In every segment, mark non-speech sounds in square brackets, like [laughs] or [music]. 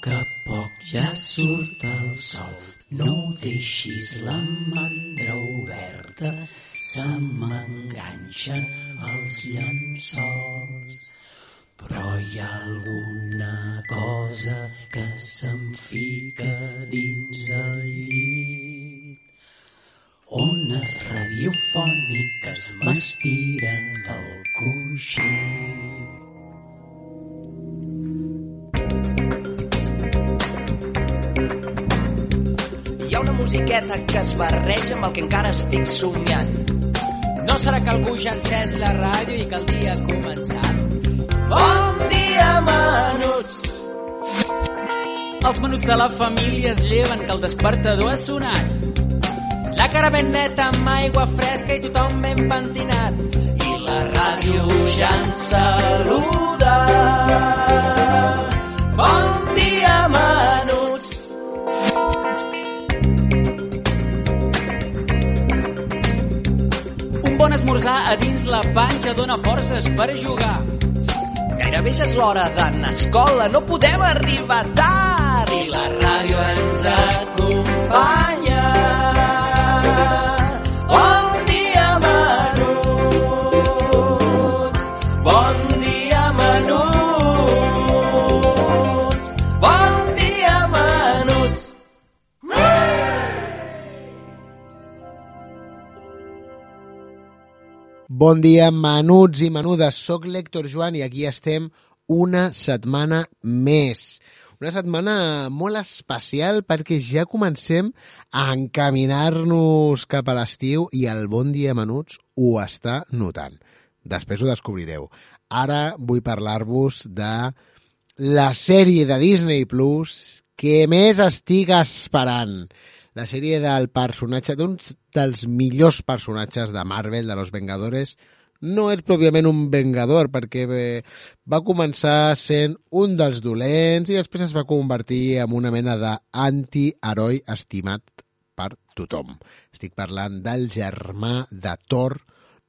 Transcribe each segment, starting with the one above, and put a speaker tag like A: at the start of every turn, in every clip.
A: poc a poc ja surt el sol. No deixis la mandra oberta, se m'enganxen els llençols. Però hi ha alguna cosa que se'm fica dins el llit. Ones radiofòniques m'estiren el coixí.
B: Musiqueta que es barreja amb el que encara estic somiant. No serà que algú ja encès la ràdio i que el dia ha començat? Bon dia, menuts! Els menuts de la família es lleven que el despertador ha sonat. La cara ben neta amb aigua fresca i tothom ben pentinat. I la ràdio ja ens saluda. Bon dia, bon esmorzar a dins la panxa dona forces per jugar. Gairebé ja és l'hora d'anar a escola, no podem arribar tard. I la ràdio ens acompanya. Bon dia, menuts
C: i menudes. Soc l'Héctor Joan i aquí estem una setmana més. Una setmana molt especial perquè ja comencem a encaminar-nos cap a l'estiu i el Bon Dia Menuts ho està notant. Després ho descobrireu. Ara vull parlar-vos de la sèrie de Disney Plus que més estic esperant. La sèrie del personatge, dels millors personatges de Marvel, de los Vengadores, no és pròpiament un vengador, perquè va començar sent un dels dolents i després es va convertir en una mena d'antiheroi estimat per tothom. Estic parlant del germà de Thor,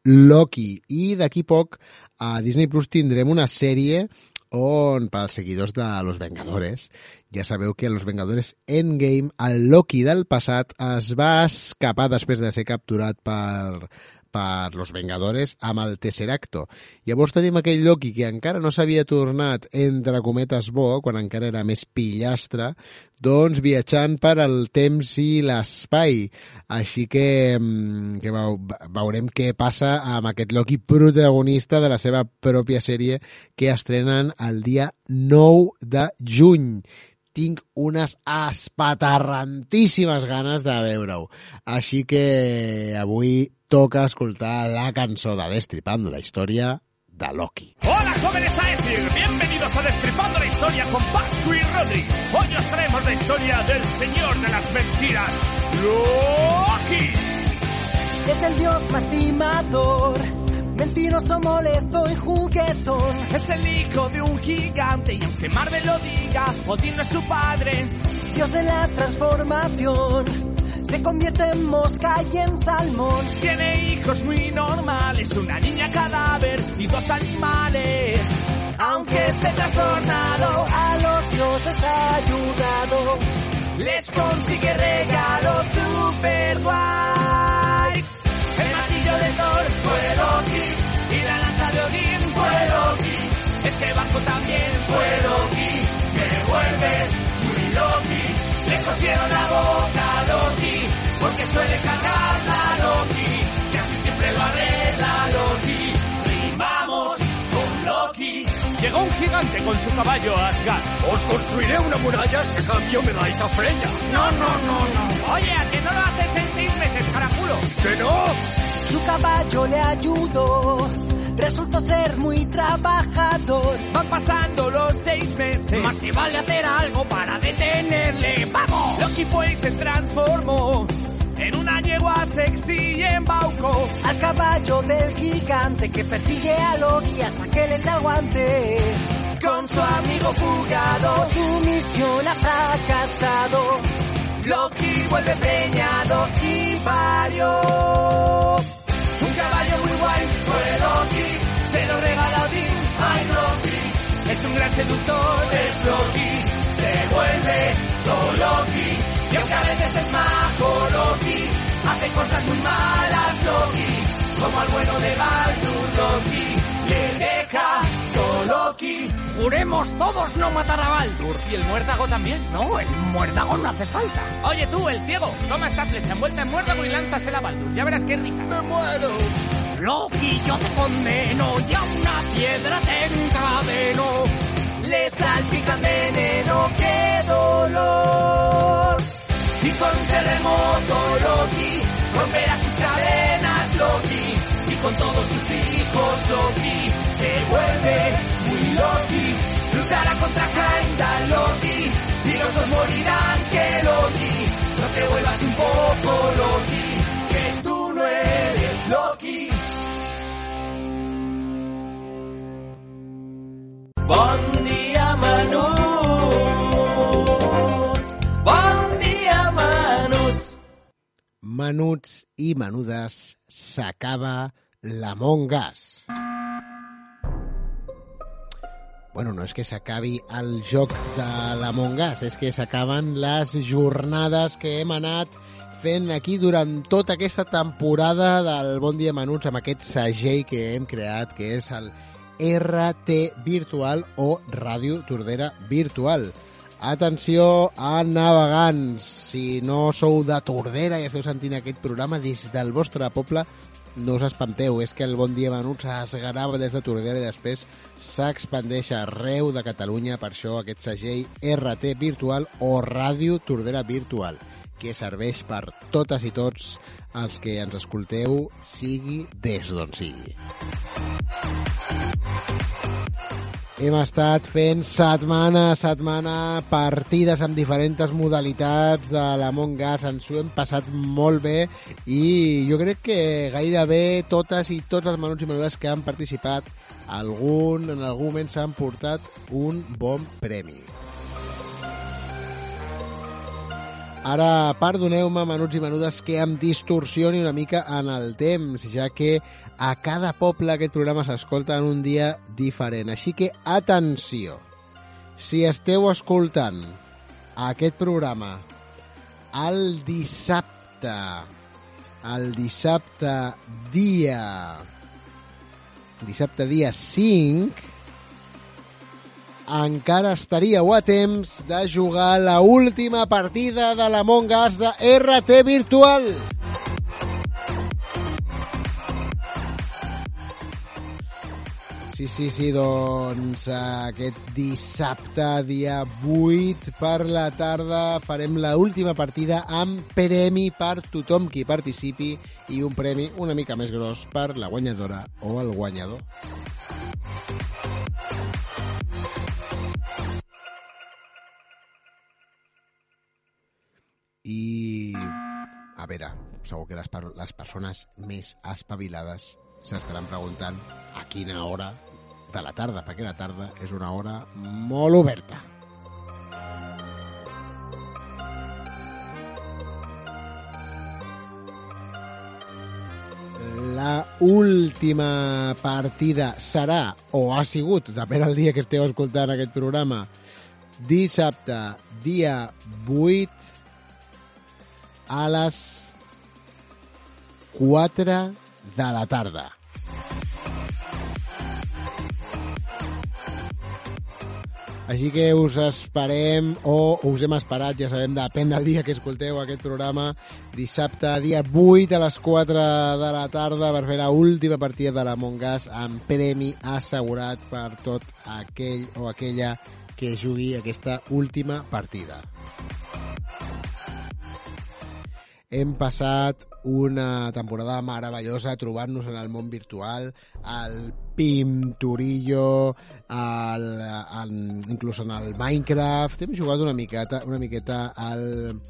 C: Loki. I d'aquí poc a Disney Plus tindrem una sèrie on, per als seguidors de Los Vengadores, ja sabeu que a Los Vengadores Endgame, el Loki del passat es va escapar després de ser capturat per, per Los Vengadores amb el Tesseracto. Llavors tenim aquell Loki que encara no s'havia tornat, entre cometes, bo, quan encara era més pillastre, doncs viatjant per al temps i l'espai. Així que, mm, que veu, veurem què passa amb aquest Loki protagonista de la seva pròpia sèrie que estrenen el dia 9 de juny tinc unes espatarrantíssimes ganes de veure-ho. Així que avui toca escoltar la cançó de Destripando la història de Loki.
D: Hola jóvenes Aesir, bienvenidos a Destripando la Historia con Pascu y Rodri. Hoy os traemos la historia del señor de las mentiras, Loki.
E: Es el dios más timador, mentiroso, molesto y juguetón.
D: Es el hijo de un gigante y aunque Marvel lo diga, Odín no es su padre.
E: Dios de la transformación, se convierte en mosca y en salmón.
D: Tiene hijos muy normales, una niña cadáver y dos animales.
E: Aunque esté trastornado, a los dioses ha ayudado.
D: Les consigue regalos super guays. Fue Loki y la lanza de Odín fue Loki. Este barco también fue Loki. Me vuelves muy Loki. Le cosieron la boca a Loki porque suele cargar la Loki. Y así siempre lo arregla Loki. Rimamos con Loki. Llegó un gigante con su caballo a Asgard. Os construiré una muralla si a cambio me dais a Freya. No, no, no, no. Oye, ¿a que no lo haces en seis meses, caraculo? ¡Que no!
E: Caballo le ayudó, resultó ser muy trabajador.
D: Van pasando los seis meses. Más que vale hacer algo para detenerle. ¡Vamos! Loki fue y se transformó en una yegua sexy y embaucó.
E: Al caballo del gigante que persigue a Loki hasta que le aguante.
D: Con su amigo fugado,
E: Su misión ha fracasado.
D: Loki vuelve preñado y parió se lo regala Loki, es un gran seductor, es Loki, se vuelve todo Loki, y a veces es majo Loki, hace cosas muy malas Loki, como al bueno de Baldur Loki, le deja todo
B: Juremos todos no matar a Baldur.
F: Y el muérdago también.
B: No, el muérdago no hace falta.
F: Oye tú, el ciego, toma esta flecha envuelta en muérdago y lánzasela a Baldur. Ya verás qué risa.
B: Me muero. Loki, yo te condeno y a una piedra te encadeno.
D: Le salpican veneno, qué dolor. Y con un terremoto Loki romperá sus cadenas Loki. Y con todos sus hijos Loki se vuelve muy Loki. Luchará contra Heimdall Loki. Y los dos morirán que Loki. No te vuelvas un poco Loki. Menuts
C: i menudes, s'acaba l'Among Us. Bueno, no és que s'acabi el joc de l'Among Us, és que s'acaben les jornades que hem anat fent aquí durant tota aquesta temporada del Bon Dia Menuts amb aquest segell que hem creat, que és el RT Virtual o Ràdio Tordera Virtual. Atenció a navegants, si no sou de Tordera i esteu sentint aquest programa des del vostre poble, no us espanteu, és que el Bon Dia Menuts es grava des de Tordera i després s'expandeix arreu de Catalunya, per això aquest segell RT Virtual o Ràdio Tordera Virtual, que serveix per totes i tots els que ens escolteu, sigui des d'on sigui. Hem estat fent setmana a setmana partides amb diferents modalitats de l'Among Us, ens ho hem passat molt bé i jo crec que gairebé totes i tots els menuts i menudes que han participat algun, en algun moment s'han portat un bon premi. Ara, perdoneu-me, menuts i menudes, que em distorsioni una mica en el temps, ja que a cada poble aquest programa s'escolta en un dia diferent. Així que, atenció, si esteu escoltant aquest programa el dissabte, el dissabte dia... dissabte dia 5, encara estaríeu a temps de jugar la última partida de l'Among Us de RT Virtual. Sí, sí, sí, doncs aquest dissabte, dia 8 per la tarda, farem la última partida amb premi per tothom qui participi i un premi una mica més gros per la guanyadora o el guanyador. I, a veure, segur que les, per les persones més espavilades s'estaran preguntant a quina hora de la tarda, perquè la tarda és una hora molt oberta. La última partida serà, o ha sigut, depèn del dia que esteu escoltant aquest programa, dissabte, dia 8, a les 4 de la tarda. Així que us esperem, o us hem esperat, ja sabem, depèn del dia que escolteu aquest programa, dissabte, dia 8 a les 4 de la tarda, per fer la última partida de l'Among Us amb premi assegurat per tot aquell o aquella que jugui aquesta última partida. Hem passat una temporada meravellosa trobant-nos en el món virtual, al Pinturillo, al, al, inclús en el Minecraft. Hem jugat una miqueta, una miqueta al,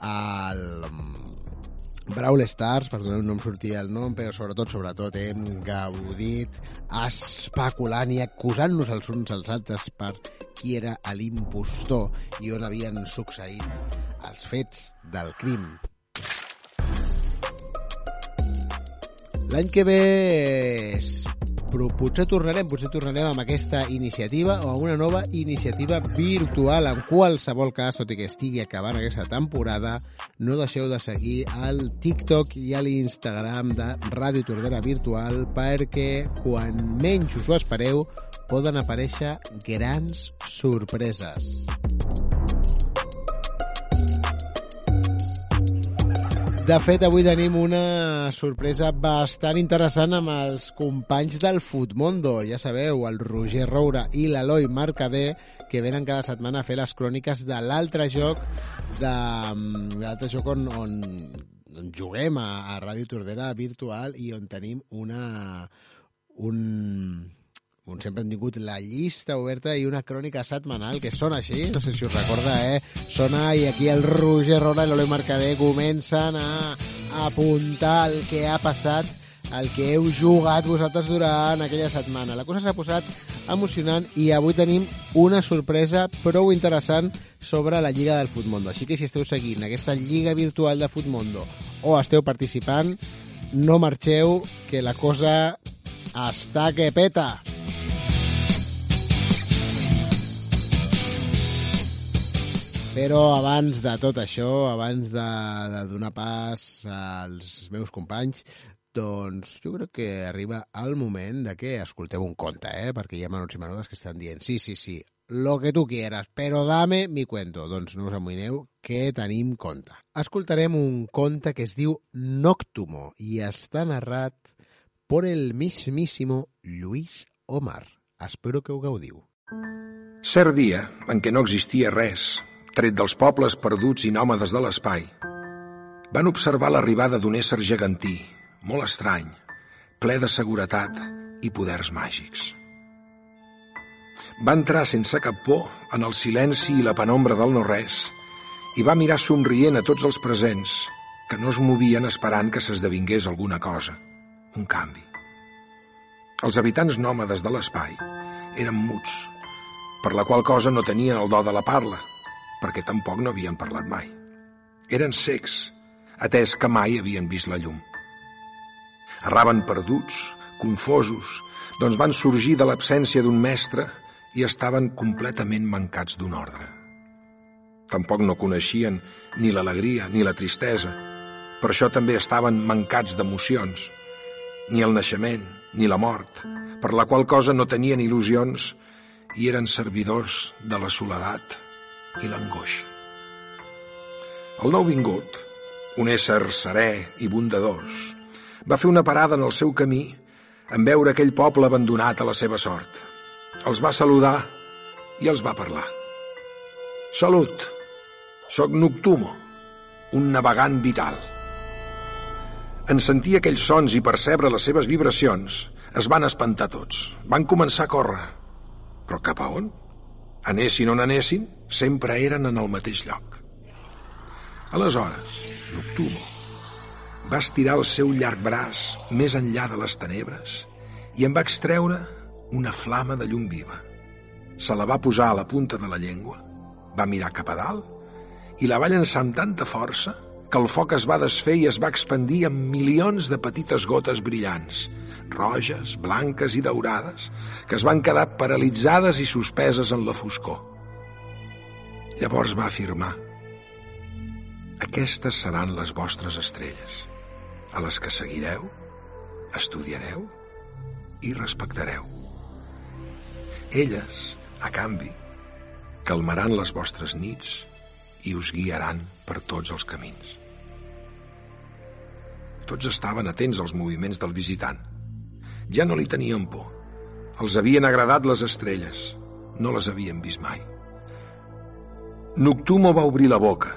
C: al Brawl Stars, perdoneu, no em sortia el nom, però sobretot, sobretot hem gaudit especulant i acusant-nos els uns als altres per qui era l'impostor i on havien succeït els fets del crim. L'any que ve, però potser tornarem, potser tornarem amb aquesta iniciativa o amb una nova iniciativa virtual. En qualsevol cas, tot i que estigui acabant aquesta temporada, no deixeu de seguir al TikTok i l'Instagram de Ràdio Tordera Virtual perquè quan menys us ho espereu poden aparèixer grans sorpreses. De fet, avui tenim una sorpresa bastant interessant amb els companys del Futmundo. Ja sabeu, el Roger Roura i l'Eloi Mercader, que venen cada setmana a fer les cròniques de l'altre joc, de l'altre joc on, on, on juguem a, a Ràdio Tordera virtual i on tenim una, un, on sempre hem tingut la llista oberta i una crònica setmanal que sona així, no sé si us recorda, eh? Sona i aquí el Roger Rola i l'Oleu Mercader comencen a apuntar el que ha passat, el que heu jugat vosaltres durant aquella setmana. La cosa s'ha posat emocionant i avui tenim una sorpresa prou interessant sobre la Lliga del Futmundo. Així que si esteu seguint aquesta Lliga virtual de Futmundo o esteu participant, no marxeu, que la cosa està que peta. Però abans de tot això, abans de, de donar pas als meus companys, doncs jo crec que arriba el moment de que escolteu un conte, eh? perquè hi ha menuts i menudes que estan dient sí, sí, sí, lo que tu quieras, però dame mi cuento. Doncs no us amoïneu que tenim conte. Escoltarem un conte que es diu Noctumo i està narrat por el mismísimo Luis Omar. Espero que ho gaudiu.
G: Cert dia, en què no existia res, tret dels pobles perduts i nòmades de l'espai, van observar l'arribada d'un ésser gegantí, molt estrany, ple de seguretat i poders màgics. Va entrar sense cap por en el silenci i la penombra del no-res i va mirar somrient a tots els presents que no es movien esperant que s'esdevingués alguna cosa, un canvi. Els habitants nòmades de l'espai eren muts, per la qual cosa no tenien el do de la parla, perquè tampoc no havien parlat mai. Eren secs, atès que mai havien vist la llum. Erraven perduts, confosos, doncs van sorgir de l'absència d'un mestre i estaven completament mancats d'un ordre. Tampoc no coneixien ni l'alegria ni la tristesa. Per això també estaven mancats d'emocions. Ni el naixement, ni la mort, per la qual cosa no tenien il·lusions i eren servidors de la soledat i l'angoixa. El nou vingut, un ésser serè i bondadós, va fer una parada en el seu camí en veure aquell poble abandonat a la seva sort. Els va saludar i els va parlar. Salut, sóc Noctumo, un navegant vital. En sentir aquells sons i percebre les seves vibracions, es van espantar tots. Van començar a córrer. Però cap a on? Anessin on anessin, sempre eren en el mateix lloc. Aleshores, Noctumo va estirar el seu llarg braç més enllà de les tenebres i en va extreure una flama de llum viva. Se la va posar a la punta de la llengua, va mirar cap a dalt i la va llançar amb tanta força que el foc es va desfer i es va expandir en milions de petites gotes brillants, roges, blanques i daurades, que es van quedar paralitzades i suspeses en la foscor. Llavors va afirmar Aquestes seran les vostres estrelles, a les que seguireu, estudiareu i respectareu. Elles, a canvi, calmaran les vostres nits i us guiaran per tots els camins. Tots estaven atents als moviments del visitant. Ja no li tenien por. Els havien agradat les estrelles. No les havien vist mai. Noctumo va obrir la boca.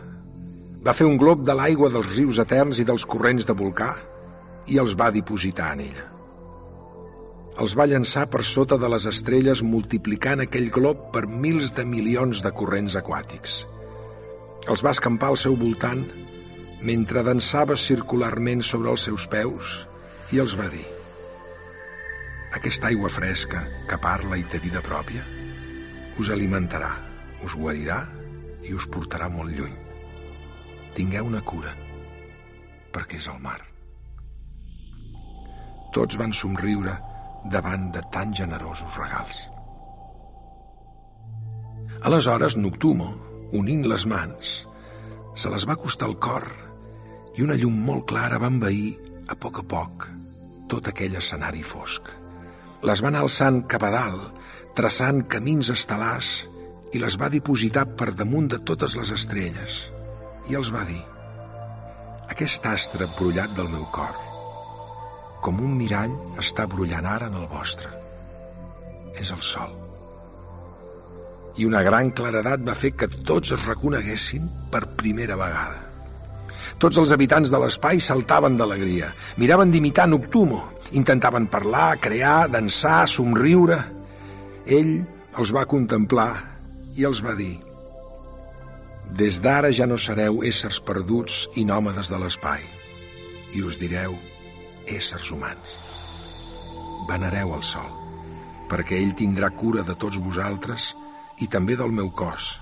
G: Va fer un glob de l'aigua dels rius eterns i dels corrents de volcà i els va dipositar en ella. Els va llançar per sota de les estrelles multiplicant aquell glob per mils de milions de corrents aquàtics. Els va escampar al seu voltant mentre dansava circularment sobre els seus peus i els va dir Aquesta aigua fresca que parla i té vida pròpia us alimentarà, us guarirà i us portarà molt lluny. Tingueu una cura, perquè és el mar. Tots van somriure davant de tan generosos regals. Aleshores, Noctumo, unint les mans, se les va acostar al cor i una llum molt clara va envair a poc a poc tot aquell escenari fosc. Les van alçant cap a dalt, traçant camins estel·lars i les va dipositar per damunt de totes les estrelles. I els va dir, aquest astre brullat del meu cor, com un mirall està brullant ara en el vostre. És el sol. I una gran claredat va fer que tots es reconeguessin per primera vegada. Tots els habitants de l'espai saltaven d'alegria, miraven d'imitar Noctumo, intentaven parlar, crear, dansar, somriure. Ell els va contemplar i els va dir Des d'ara ja no sereu éssers perduts i nòmades de l'espai, i us direu éssers humans. Venereu el sol, perquè ell tindrà cura de tots vosaltres i també del meu cos,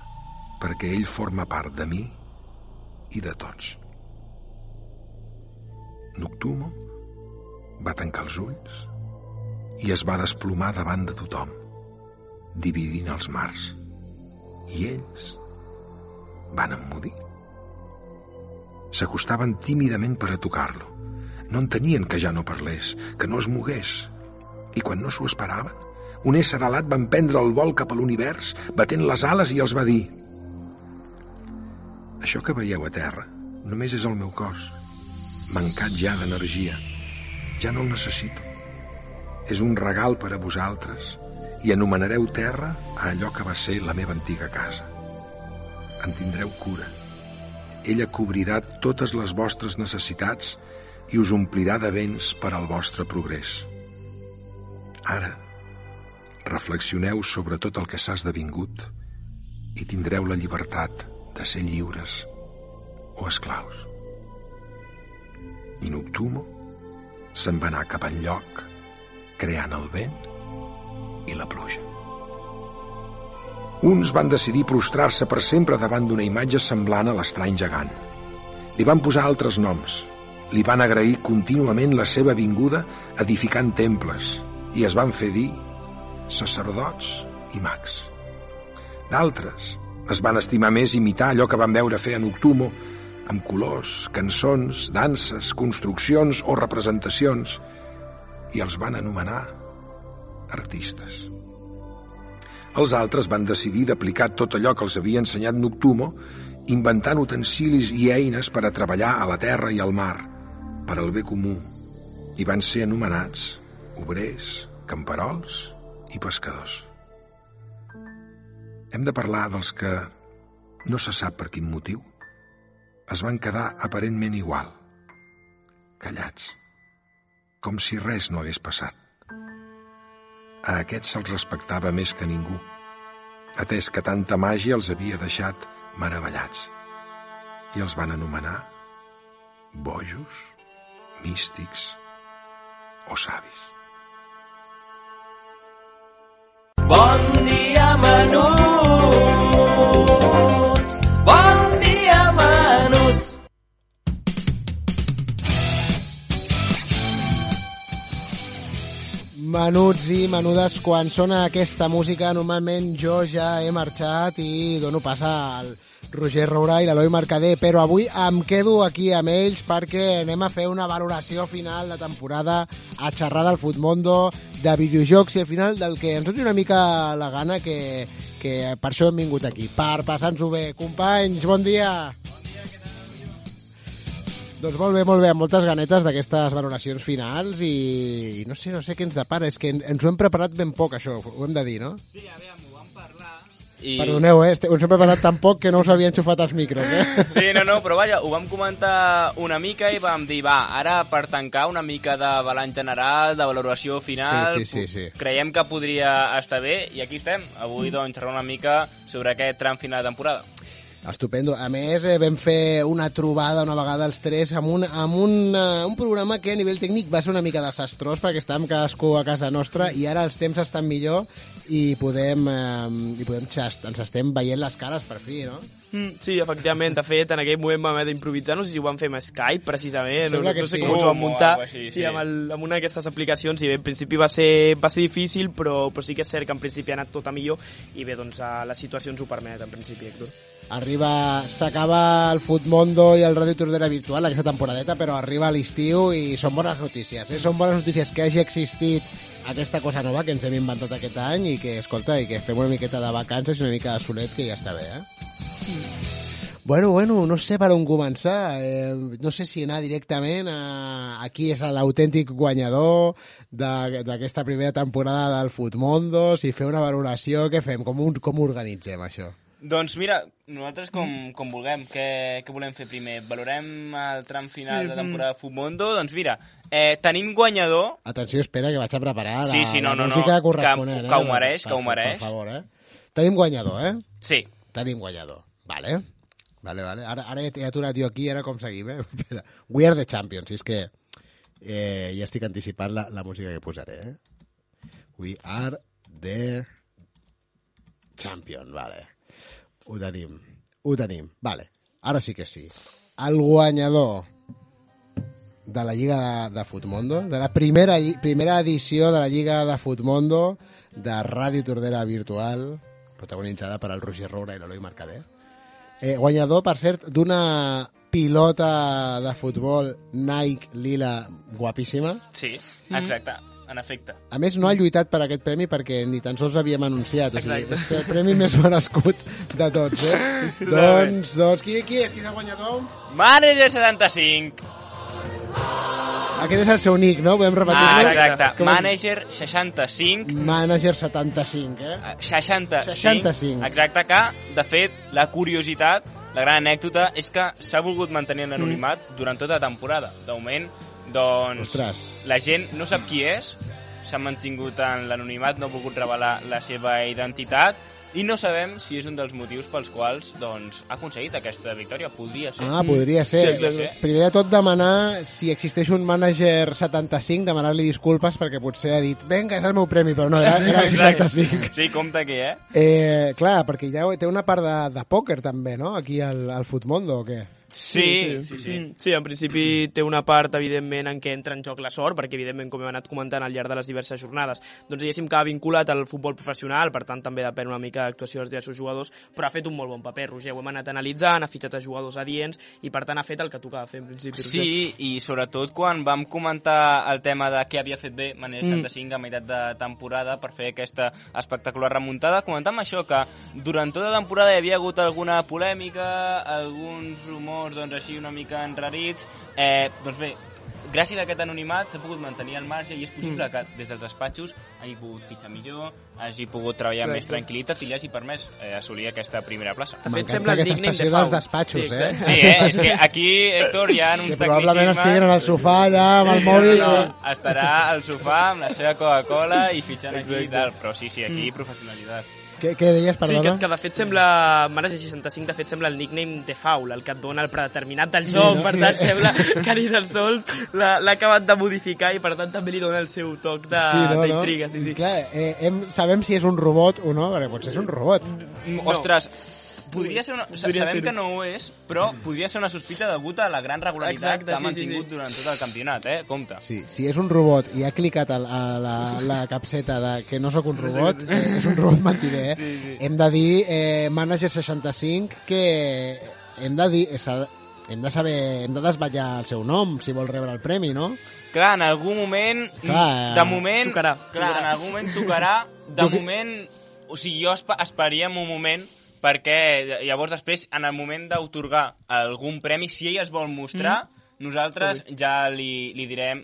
G: perquè ell forma part de mi i de tots. Noctumo va tancar els ulls i es va desplomar davant de tothom, dividint els mars. I ells van emmudir. S'acostaven tímidament per a tocar-lo. No entenien que ja no parlés, que no es mogués. I quan no s'ho esperaven, un ésser alat va emprendre el vol cap a l'univers, batent les ales i els va dir Això que veieu a terra només és el meu cos, mancat ja d'energia. Ja no el necessito. És un regal per a vosaltres i anomenareu terra a allò que va ser la meva antiga casa. En tindreu cura. Ella cobrirà totes les vostres necessitats i us omplirà de béns per al vostre progrés. Ara, reflexioneu sobre tot el que s'ha esdevingut i tindreu la llibertat de ser lliures o esclaus. I Noctumo se'n va anar cap enlloc, creant el vent i la pluja. Uns van decidir prostrar-se per sempre davant d'una imatge semblant a l'estrany gegant. Li van posar altres noms. Li van agrair contínuament la seva vinguda edificant temples i es van fer dir sacerdots i mags. D'altres es van estimar més imitar allò que van veure fer a Noctumo amb colors, cançons, danses, construccions o representacions i els van anomenar artistes. Els altres van decidir d'aplicar tot allò que els havia ensenyat Noctumo, inventant utensilis i eines per a treballar a la terra i al mar, per al bé comú, i van ser anomenats obrers, camperols i pescadors. Hem de parlar dels que, no se sap per quin motiu, es van quedar aparentment igual, callats, com si res no hagués passat. A aquests se'ls respectava més que ningú, atès que tanta màgia els havia deixat meravellats, i els van anomenar bojos, místics o savis.
B: Bon dia, menuts! Menuts
C: i menudes, quan sona aquesta música, normalment jo ja he marxat i dono pas al Roger Roura i l'Eloi Mercader, però avui em quedo aquí amb ells perquè anem a fer una valoració final de temporada a xerrar del Futmundo, de videojocs i al final del que ens doni una mica la gana que, que per això hem vingut aquí, per passar-nos-ho bé. Companys, bon dia! Doncs molt bé, molt bé, amb moltes ganetes d'aquestes valoracions finals i, i no sé, no sé què ens depara, és que en- ens ho hem preparat ben poc, això, ho hem de dir, no?
F: Sí, aviam, ho vam parlar. I...
C: Perdoneu, eh? este- Us he preparat tan poc que no us havia enxufat els micros, eh? [laughs]
F: Sí, no, no, però vaja, ho vam comentar una mica i vam dir, va, ara per tancar una mica de balanç general, de valoració final,
C: Sí, sí, sí, sí.
F: creiem que podria estar bé i aquí estem. Avui, doncs, xerrar una mica sobre aquest tram final de temporada.
C: Estupendo. A més, eh, vam fer una trobada una vegada els tres amb, un, amb un, uh, un programa que a nivell tècnic va ser una mica desastrós perquè estàvem cadascú a casa nostra i ara els temps estan millor i podem, eh, i podem xast, ens estem veient les cares per fi, no?
H: Mm, sí, efectivament. De fet, en aquell moment vam haver d'improvisar, no sé si ho vam fer amb Skype, precisament, no,
C: Sembla
H: no sé
C: sí.
H: com ens ho vam
F: o
H: muntar.
F: així, sí.
H: sí, amb, el, amb una d'aquestes aplicacions, i bé, en principi va ser, va ser difícil, però, però sí que és cert que en principi ha anat tot a millor, i bé, doncs la situació ens ho permet, en principi, Héctor.
C: Arriba, s'acaba el Futmondo i el Ràdio Tordera virtual aquesta temporadeta, però arriba l'estiu i són bones notícies. Eh? Són bones notícies que hagi existit aquesta cosa nova que ens hem inventat aquest any i que, escolta, i que fem una miqueta de vacances i una mica de solet, que ja està bé, eh? Bueno, bueno, no sé per on començar. Eh, no sé si anar directament a, a qui és l'autèntic guanyador de- d'aquesta primera temporada del Futmondo, si fer una valoració, què fem? Com, un, com organitzem, això?
F: Doncs mira, nosaltres com, com vulguem, què, què volem fer primer? Valorem el tram final
H: Sí,
F: de temporada de Futmundo? Doncs mira, eh, tenim guanyador,
C: Atenció, espera, que vaig a preparar la,
F: Sí, sí, no,
C: la
F: no, no,
C: música
F: que-
C: corresponent.
F: que ho
C: eh?
F: mereix, que ho mereix.
C: Per favor, eh? Tenim guanyador, eh?
F: sí,
C: Tenim guanyador. Vale. Vale, vale. Ara, ara he, aturat jo aquí, ara com seguim, eh? [laughs] Espera. We are the champions, és que eh, ja estic anticipant la, la música que posaré, eh? We are the champion, vale. Ho tenim. Ho tenim, vale. Ara sí que sí. El guanyador de la Lliga de, de Futmondo, de la primera, primera edició de la Lliga de Futmondo de Ràdio Tordera Virtual, protagonitzada per el Roger Roura i l'Eloi Mercader. Eh, guanyador, per cert, d'una pilota de futbol Nike lila guapíssima.
F: sí, exacte, en efecte.
C: A més, no ha lluitat per aquest premi perquè ni tan sols l'havíem anunciat. O sigui, és el premi més merescut de tots, eh? doncs, doncs, qui, qui és? Qui és el guanyador?
F: Manager 75!
C: Aquest és el seu nick, no? Podem
F: Ah,
C: repetir-lo?
F: exacte,
C: Com-
F: Manager 65,
C: Manager 75, eh?
F: eh, 65,
C: 65.
F: exacte, que, de fet, la curiositat, la gran anècdota, és que s'ha volgut mantenir en l'anonimat durant tota la temporada. De moment, doncs,
C: Ostres.
F: la gent no sap qui és, s'ha mantingut en l'anonimat, no ha volgut revelar la seva identitat, i no sabem si és un dels motius pels quals doncs, ha aconseguit aquesta victòria. Podria ser.
C: Ah, podria ser.
F: Sí, exacte.
C: Primer de tot demanar si existeix un mànager 75, demanar-li disculpes perquè potser ha dit venga, és el meu premi, però no, era, era el 65.
F: Sí, compte aquí, eh?
C: Eh, clar, perquè ja té una part de, de pòquer també, no? Aquí al, al Futmondo, o què?
F: Sí, sí, sí.
H: Mm, Sí, en principi té una part, evidentment, en què entra en joc la sort, perquè, evidentment, com hem anat comentant al llarg de les diverses jornades, doncs, diguéssim que ha vinculat al futbol professional, per tant, també depèn una mica de l'actuació dels diversos jugadors, però ha fet un molt bon paper, Roger. Ho hem anat analitzant, ha fitxat a jugadors adients, i, per tant, ha fet el que tocava fer, en principi, Roger.
F: Sí, i sobretot quan vam comentar el tema de què havia fet bé Manel
H: Mm.
F: 65 a meitat de temporada per fer aquesta espectacular remuntada, comentàvem això, que durant tota la temporada hi havia hagut alguna polèmica, alguns rumors doncs així una mica enrarits, eh, doncs bé, gràcies a aquest anonimat s'ha pogut mantenir al marge i és possible que des dels despatxos hagi pogut fitxar millor, hagi pogut treballar amb més
H: Correcte.
F: tranquil·litat i li hagi permès eh, assolir aquesta primera plaça.
H: De fet, sembla el nickname de
C: dels despatxos,
H: sí,
C: eh?
H: exacte.
F: Sí, eh? és que aquí, Héctor, hi ha uns
C: Que probablement
F: tecnicismes...
C: estiguin en el sofà allà amb el mòbil.
F: No, no, no, estarà al sofà amb la seva Coca-Cola i fitxant aquí i tal. Però sí, sí, aquí professionalitat.
C: Què, què deies,
H: Sí,
C: perdona?
H: que, que de fet sembla, Manager 65, de fet sembla el nickname de Faul, el que et dona el predeterminat del joc,
C: no?
H: per
C: Sí.
H: tant sembla que ni tan sols l'ha acabat de modificar i per tant també li dona el seu toc d'intriga. Sí, sí,
C: Clar, eh, hem, sabem si és un robot o no, perquè potser és un robot.
H: No.
F: Ostres, podria ser una...
H: Podria
F: sabem
H: ser-ho.
F: que no ho és, però podria ser una sospita degut a la gran regularitat
H: Exacte,
F: que ha
H: sí, sí,
F: mantingut
H: sí.
F: durant tot el campionat, eh? Compte.
C: Sí, si és un robot i ha clicat a, a la, la capseta de que no sóc un robot, eh, [laughs] és un robot mentider, eh?
F: Sí, sí.
C: Hem de dir, eh, Manager 65, que hem de dir... Hem de saber, hem de desvetllar el seu nom si vol rebre el premi, no?
F: Clar, en algun moment...
C: Clar,
F: de moment...
H: tocarà,
F: Clar,
H: tocarà.
F: en algun moment tocarà. De
C: Jo que-
F: moment... O sigui, jo espa esperaríem un moment perquè llavors després, en el moment d'autorgar algun premi, si ell es vol mostrar, nosaltres ja li, li direm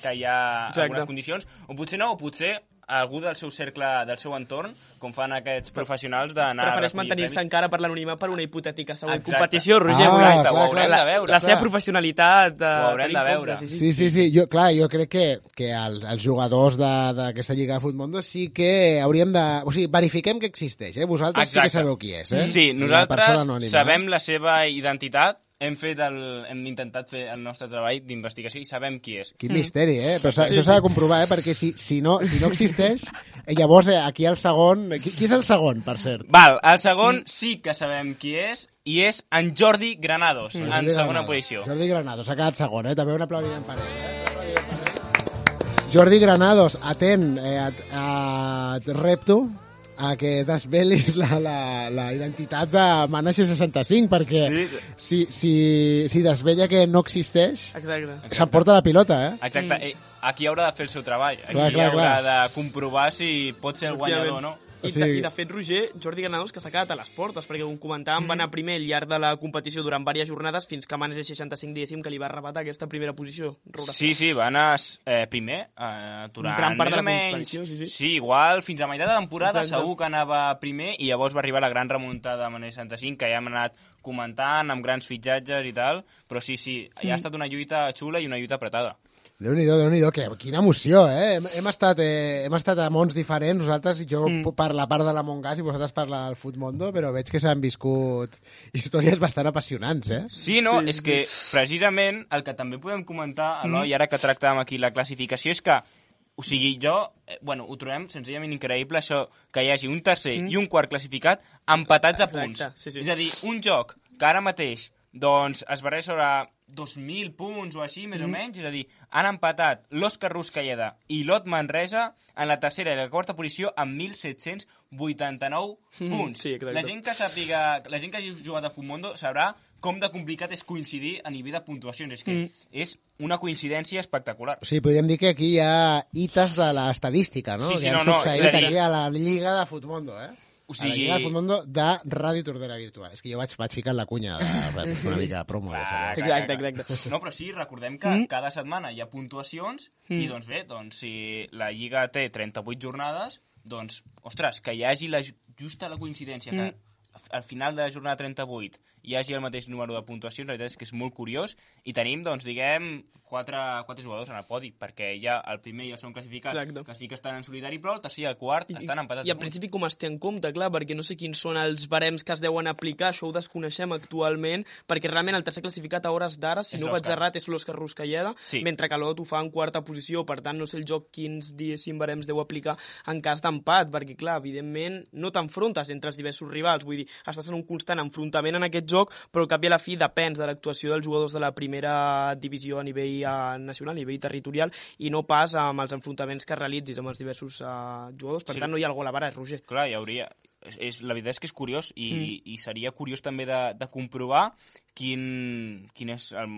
F: que hi ha
H: Exacte.
F: algunes condicions, o potser no, o potser algú del seu cercle, del seu entorn, com fan aquests professionals d'anar
H: Prefereix mantenir-se encara per l'anonimat per una hipotètica següent
F: Exacte.
H: competició, Roger.
C: Ah,
H: volem-
C: clar,
F: ho haurem
H: la,
F: de veure,
H: La
C: clar.
H: seva professionalitat... Eh,
F: Ho haurem de veure.
H: Sí, sí.
C: Sí, sí, sí. Jo, clar, jo crec que, que el, els jugadors de- d'aquesta Lliga de Futmundo sí que hauríem de... O sigui, verifiquem que existeix, eh? Vosaltres sí que
F: Exacte.
C: sabeu qui és, eh?
F: Sí,
C: La
F: nosaltres
C: anònima,
F: sabem la seva identitat, hem, fet el, hem intentat fer el nostre treball d'investigació i sabem qui és.
C: Quin misteri, eh? Però s'ha- això s'ha de comprovar, eh? Perquè si, si, no, si no existeix, eh, llavors eh, aquí el segon... Qui, qui és el segon, per cert?
F: Val, el segon sí que sabem qui és, i és en Jordi Granados, en
C: Jordi
F: segona
C: Granados.
F: posició.
C: Jordi Granados, ha quedat segon, eh? També un aplaudiment per ell, eh? Jordi Granados, atent, eh, et, et repto a que desvelis la, la, la identitat de Manager 65, perquè
F: Sí.
C: si, si, si desvella que no existeix,
H: Exacte.
C: s'emporta la pilota, eh?
F: Exacte, eh, aquí haurà de fer el seu treball. Aquí
C: Clar, clar,
F: haurà
C: clar.
F: de comprovar si pot ser el guanyador o no.
H: I,
C: O sigui-
H: I de fet, Roger, Jordi Granados, que s'ha quedat a les portes, perquè com comentàvem, va anar primer al llarg de la competició durant diverses jornades fins que Manager 65, diguéssim, que li va arrebatar aquesta primera posició. Roura.
F: Sí, sí, va anar eh, primer eh, durant
H: Gran part de la
F: menys...
H: competició, sí, sí.
F: sí, igual, fins a meitat de temporada
H: Exacte.
F: segur que anava primer i llavors va arribar la gran remuntada de Manel 65, que ja hem anat comentant amb grans fitxatges i tal, però sí, sí, ja ha estat una lluita xula i una lluita apretada.
C: Déu nhi déu que, quina emoció, eh? Hem, hem, estat, eh, hem estat a mons diferents, nosaltres, jo mm. per la part de la Mongas i vosaltres per la del Futmondo, però veig que s'han viscut històries bastant apassionants, eh?
F: Sí, no, sí, és que precisament el que també podem comentar, Eloi, ara que tractàvem aquí la classificació, és que, o sigui, jo, eh, bueno, ho trobem senzillament increïble això, que hi hagi un tercer mm. i un quart classificat empatats a
H: Exacte,
F: punts.
H: sí, sí.
F: És a dir, un joc que ara mateix doncs, es barreja sobre 2.000 punts o així, més mm. o menys, és a dir, han empatat l'Òscar Ruscalleda i l'Ot Manresa en la tercera i la quarta posició amb 1.789
H: Mm,
F: punts.
H: sí, exacte.
F: la gent que sàpiga, la gent que hagi jugat a Futmundo sabrà com de complicat és coincidir a nivell de puntuacions. És que
H: Mm.
F: és una coincidència espectacular.
C: O sigui, podríem dir que aquí hi ha hites de l'estadística, no?
F: Sí, sí,
C: que han
F: no, no,
C: succeït
F: dir-
C: aquí a la Lliga de Futmondo, eh?
F: O
C: A la
F: sigui-
C: Lliga de de Ràdio Tordera Virtual. És que jo vaig, vaig ficar la cunya de, de, fer una mica de promo. ja
F: Clar,
H: Exacte, exacte.
F: No, però sí, recordem que mm. cada setmana hi ha puntuacions mm. i doncs bé, doncs si la Lliga té 38 jornades, doncs, ostres, que hi hagi la, ju- justa la coincidència que al final de la jornada 38 hi hagi el mateix número de puntuacions, la veritat és que és molt curiós, i tenim, doncs, diguem, quatre, quatre jugadors en el podi, perquè ja el primer i el segon classificat,
H: Exacte.
F: que sí que estan en solitari, però el tercer i el quart estan empatats.
H: I
F: a
H: en
F: punts.
H: principi com es té en compte, clar, perquè no sé quins són els barems que es deuen aplicar, això ho desconeixem actualment, perquè realment el tercer classificat a hores d'ara, si
F: És
H: no vaig errat, és l'Òscar Ruscalleda,
F: Sí.
H: mentre que l'Ot ho fa en quarta posició, per tant no sé el joc quins diguéssim barems deu aplicar en cas d'empat, perquè clar, evidentment no t'enfrontes entre els diversos rivals, vull dir, estàs en un constant enfrontament en aquest joc, però al cap i a la fi depens de l'actuació dels jugadors de la primera divisió a nivell eh, nacional, a nivell territorial, i no pas amb els enfrontaments que realitzis amb els diversos eh, jugadors, per
F: Sí.
H: tant no hi ha el gol a vara, Roger.
F: Clar, hi hauria... És, és, la veritat és que és curiós i, mm. i seria curiós també de, de comprovar quin, quin és el,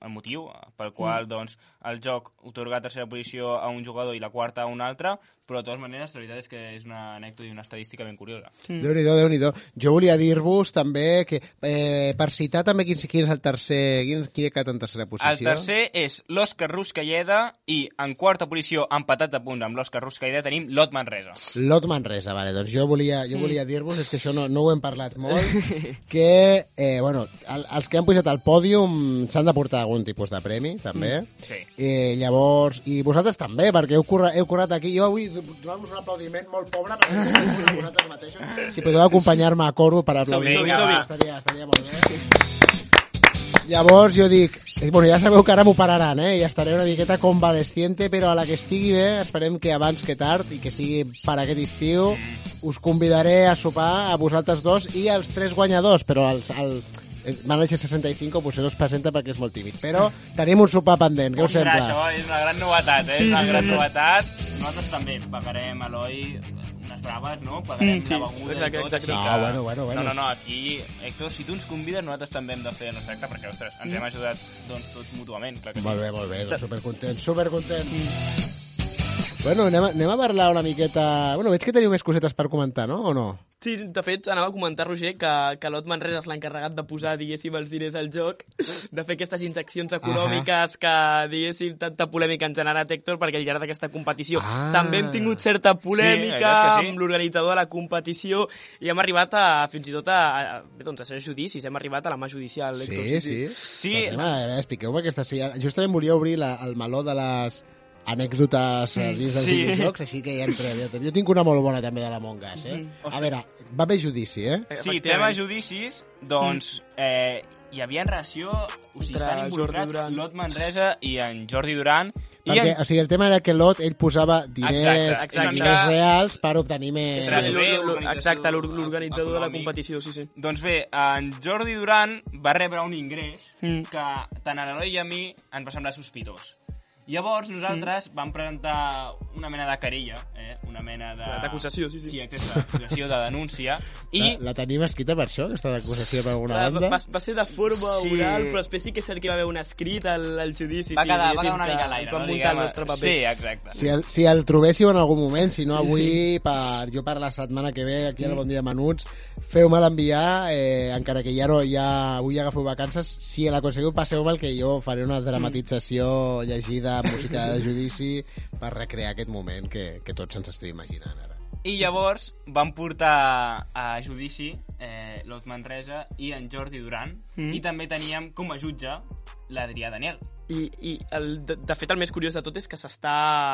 F: el motiu pel qual mm. doncs, el joc otorga tercera posició a un jugador i la quarta a un altre, però de totes maneres la veritat és que és una anècdota i una estadística ben curiosa.
C: Mm. Déu-n'hi-do, déu nhi déu Jo volia dir-vos també que, eh, per citar també quin, quin és el tercer, quin, qui ha quedat en tercera posició.
F: El tercer és l'Òscar Ruscalleda i en quarta posició, empatat a punt amb l'Òscar Ruscalleda, tenim l'Ot Manresa.
C: Lot Manresa, vale, doncs jo volia, jo volia dir-vos, és que això no, no ho hem parlat molt, [laughs] que, eh, bueno, el, els que han pujat al pòdium s'han de portar algun tipus de premi, també.
F: Sí.
C: Eh, llavors, i vosaltres també, perquè heu, currat, heu currat aquí. Jo vull donar-vos un aplaudiment molt pobre perquè heu vosaltres mateixos. [laughs] Si podeu acompanyar-me a coro per aplaudir. Estaria, estaria molt bé. Llavors jo dic, eh, bueno, ja sabeu que ara m'ho pararan, eh? Ja estaré una miqueta convalesciente, però a la que estigui bé, esperem que abans que tard i que sigui per aquest estiu, us convidaré a sopar a vosaltres dos i als tres guanyadors, però el, el Manager 65 potser no es presenta perquè és molt tímid. Però tenim un sopar pendent, què us sembla?
F: això és una gran novetat, eh? És una gran novetat. Nosaltres també pagarem, Eloi, unes braves, no? Pagarem
H: Mm, sí,
F: la beguda
H: exacte,
F: i tot,
H: exacte.
C: No,
F: que...
C: bueno, bueno, bueno.
F: No, no, no, aquí, Héctor, si tu ens convides, nosaltres també hem de fer el nostre acte, perquè, ostres, ens hem ajudat, doncs, tots mútuament, clar que sí.
C: Molt bé, molt bé, doncs supercontent, supercontent. Bueno, anem a, anem a parlar una miqueta... Bueno, veig que teniu més cosetes per comentar, no? O no?
H: Sí, de fet, anava a comentar, Roger, que, que l'Ot Manresa és l'encarregat de posar, diguéssim, els diners al joc, de fer aquestes injeccions econòmiques que, diguéssim, tanta polèmica han generat, Héctor, perquè al llarg d'aquesta competició
C: Ah.
H: també hem tingut certa polèmica
F: Sí, sí.
H: amb l'organitzador de la competició i hem arribat a, fins i tot a, a, bé, doncs a ser judicis, hem arribat a la mà judicial, Héctor.
C: Sí, sí.
F: Sí.
C: A veure, expliqueu-me aquesta... Sí, justament volia obrir la, el meló de les anècdotes eh, dins dels
F: Sí.
C: videojocs, així que ja entrem. Jo tinc una molt bona també de l'Among Us, eh? A veure, va haver judici, eh?
F: Sí, tema judicis, doncs, eh, hi havia relació... O sigui,
H: Entre
F: estan involucrats. Lot Manresa i en Jordi Duran. I
C: Perquè,
F: en...
C: o sigui, el tema era que Lot, ell posava diners,
F: Exacte,
H: exacte.
C: diners reals per obtenir més...
H: Exacte, l'or- l'organitzador de la competició, sí, sí.
F: Doncs bé, en Jordi Duran va rebre un ingrés
H: Mm.
F: que tant a l'Eloi i a mi ens va semblar sospitós. Llavors nosaltres
H: Mm.
F: vam presentar una mena de querella, eh? una mena de...
H: D'acusació, sí, sí.
F: Sí, exacte, d'acusació, de denúncia. [laughs] I
C: La, la tenim escrita per això, aquesta acusació per alguna banda?
H: va, va ser de forma
F: Sí.
H: oral, però després sí que és cert que hi va haver un escrit al, al judici.
F: va
H: sí,
F: quedar, va
H: diguéssim
F: quedar una mica a l'aire.
H: Vam
F: no?
H: muntar el
F: Diguem,
H: nostre paper.
F: Sí, exacte.
C: Si el, si el trobéssiu en algun moment, si no avui, per, jo per la setmana que ve, aquí al Bon Dia Menuts, feu-me d'enviar, eh, encara que ja no ja, avui ja agafeu vacances, si l'aconseguiu passeu-me'l que jo faré una dramatització llegida, música de judici, per recrear aquest moment que, que tots ens estem imaginant ara.
F: I llavors van portar a judici eh, l'Ot Manresa i en Jordi Duran
H: Mm.
F: i també teníem com a jutge l'Adrià Daniel.
H: I, i el, de, de fet el més curiós de tot és que s'està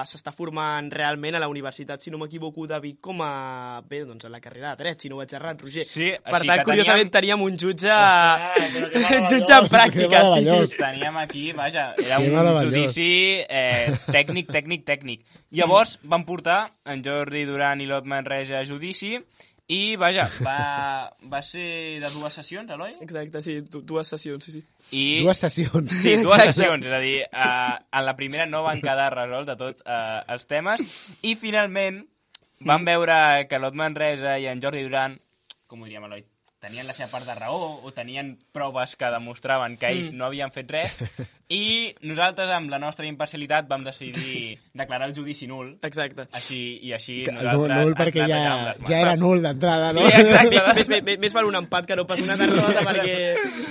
H: s'està formant realment a la universitat, si no m'equivoco, de Vic com a... bé, doncs a la carrera de dret, si no vaig errat, Roger.
F: Sí,
H: per
F: així
H: tant,
F: que
H: curiosament
F: teníem-
H: teníem un jutge...
F: Ostres, [laughs]
H: jutge en pràctica, sí, sí.
F: Teníem aquí, vaja, era
C: Que
F: un judici eh, tècnic, tècnic, tècnic. Llavors van portar en Jordi Duran i l'Ot Manresa a judici i, vaja, va, va ser de dues sessions, Eloi?
H: Exacte, sí, du- dues sessions, sí, sí.
F: I...
C: Dues sessions.
F: Sí, dues
H: Exacte.
F: sessions, és a dir, uh, en la primera no van quedar resolts de tots uh, els temes i finalment van veure que l'Ot Manresa i en Jordi Duran, com ho diríem, Eloi, tenien la seva part de raó o tenien proves que demostraven que ells
H: Mm.
F: no havien fet res i nosaltres, amb la nostra imparcialitat, vam decidir [laughs] declarar el judici nul
H: Exacte.
F: així, i així
C: Nul,
F: nosaltres
C: nul
F: ens
C: perquè ja, ja era nul d'entrada, no?
F: Sí, exacte.
H: Més, [laughs] més, més, més val un empat que no pas una derrota [laughs] perquè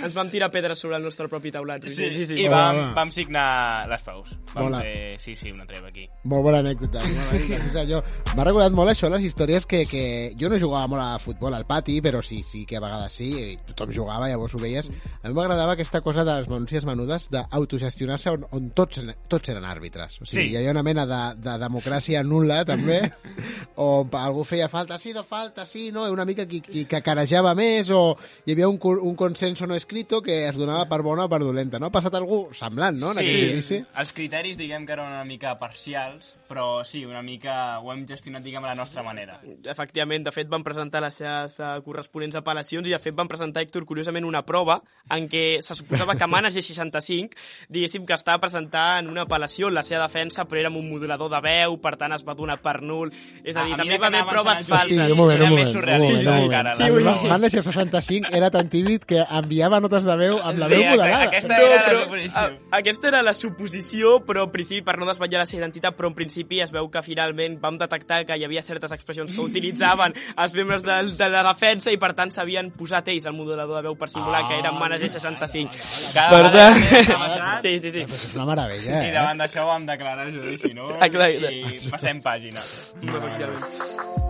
H: ens vam tirar pedres sobre el nostre propi taulat.
F: Sí,
H: sí, sí.
F: I
C: Hola,
F: vam, vam signar les paus. Vam
C: Mola.
F: fer, sí, sí, una treva aquí.
C: Molt bona anècdota. Sí, senyor. M'ha recordat molt això, les històries que, que... Jo no jugava molt a futbol al pati, però sí, sí que a vegades sí, i tothom jugava, llavors ho veies. A mi m'agradava aquesta cosa de les denúncies menudes d'autogestionar-se on, on tots, tots eren àrbitres. O sigui,
F: Sí.
C: hi havia una mena de, de democràcia nul·la, també, [laughs] on algú feia falta, sí, no falta, sí, no, i una mica qui, qui que carejava més, o hi havia un, un consenso no escrito que es donava per bona o per dolenta. No ha passat algú semblant, no?, en aquest judici.
F: els criteris diguem que eren una mica parcials, però sí, una mica ho hem gestionat diguem a la nostra manera.
H: Efectivament, de fet van presentar les seves uh, corresponents apel·lacions i de fet van presentar, Héctor, curiosament una prova en què se suposava que Mana G65 diguéssim que estava presentant una apel·lació en la seva defensa però era amb un modulador de veu, per tant es va donar per nul. És a dir,
F: A- a
H: també va haver proves falses.
F: judicis,
C: un moment,
F: era
C: un moment, un
F: la
H: Sí, dir-
C: Van deixar 65, era tan tímid que enviava notes de veu amb la
F: Sí,
C: veu
F: exacte,
C: modelada.
F: aquesta-
H: No,
F: era la
H: però,
F: suposició.
H: a, aquesta era la suposició, però en principi, per no desvetllar la seva identitat, però en principi es veu que finalment vam detectar que hi havia certes expressions que utilitzaven els membres de, de la defensa i per tant s'havien posat ells al modelador de veu per simular
C: Ah,
H: que eren manes de 65.
F: Cada
H: Per tant, [laughs]
F: passat,
H: sí, sí, sí.
C: Però és una meravella,
F: I
C: eh?
F: davant d'això vam declarar judici, no?
H: Exacte.
F: I passem pàgina.
H: Efectivament.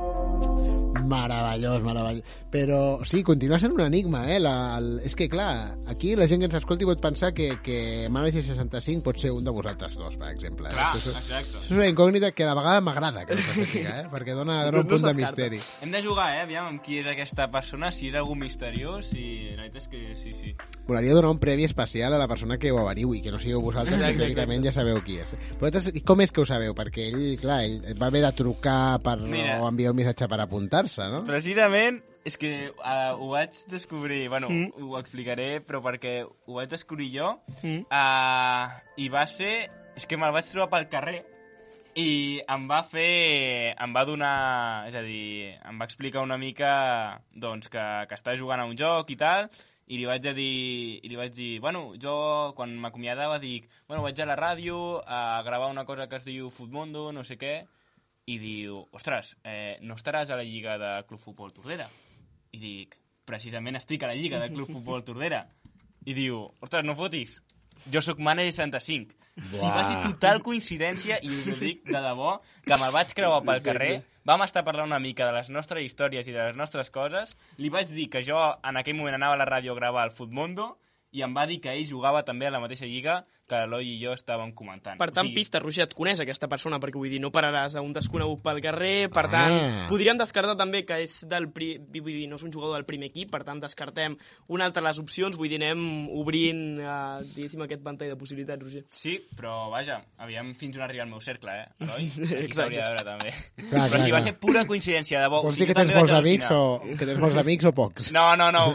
C: Meravellós, meravellós. Però sí, continua sent un enigma, eh? La, el, és que, clar, aquí la gent que ens escolti pot pensar que, que Manager 65 pot ser un de vosaltres dos, per exemple.
F: Clar,
C: això, és-
F: exacte.
C: això és una incògnita que la vegada m'agrada que no eh? Perquè dona, [laughs] dona un
H: No
C: punt de misteri.
F: Hem de jugar, eh? Aviam amb qui és aquesta persona, si és algú misteriós, i la veritat és que sí, sí.
C: De donar un premi especial a la persona que ho averigui, que no sigueu vosaltres, que
H: Exacte,
C: teòricament ja sabeu qui és. Vosaltres, com és que ho sabeu? Perquè ell, clar, ell va haver de trucar per,
F: Mira.
C: o enviar un missatge per apuntar-se, no?
F: Precisament, és que uh, ho vaig descobrir, bueno,
H: mm.
F: ho explicaré, però perquè ho vaig descobrir jo,
H: Mm.
F: uh, i va ser... És que me'l vaig trobar pel carrer, i em va fer... em va donar... És a dir, em va explicar una mica doncs, que, que estava jugant a un joc i tal, i li vaig dir, i li vaig dir bueno, jo quan m'acomiadava dic bueno, vaig a la ràdio a gravar una cosa que es diu Futmundo, no sé què, i diu, ostres, eh, no estaràs a la lliga de Club Futbol Tordera? I dic, precisament estic a la lliga de Club Futbol Tordera. I diu, ostres, no fotis, jo sóc manager 65. O sigui, va ser total coincidència i us ho dic de debò, que me'l vaig creuar pel carrer, vam estar parlant una mica de les nostres històries i de les nostres coses, li vaig dir que jo en aquell moment anava a la ràdio a gravar el Futmundo i em va dir que ell jugava també a la mateixa lliga que l'Eloi i jo estàvem comentant.
H: Per tant,
F: O sigui,
H: pista, Roger, et coneix aquesta persona, perquè vull dir, no pararàs a un desconegut pel carrer, per tant,
C: Ah.
H: podríem descartar també que és del pri... vull dir, no és un jugador del primer equip, per tant, descartem una altra de les opcions, vull dir, anem obrint, eh, diguéssim, aquest ventall de possibilitats, Roger.
F: Sí, però vaja, aviam fins on arriba el meu cercle, eh, [laughs] Eloi? Aquí s'hauria de veure, també.
C: Clar,
F: però
C: clar,
F: sí, va ser pura coincidència, de bo.
C: Vols
F: O
C: dir que tens molts amics o que tens molts amics o pocs?
F: No, no, no.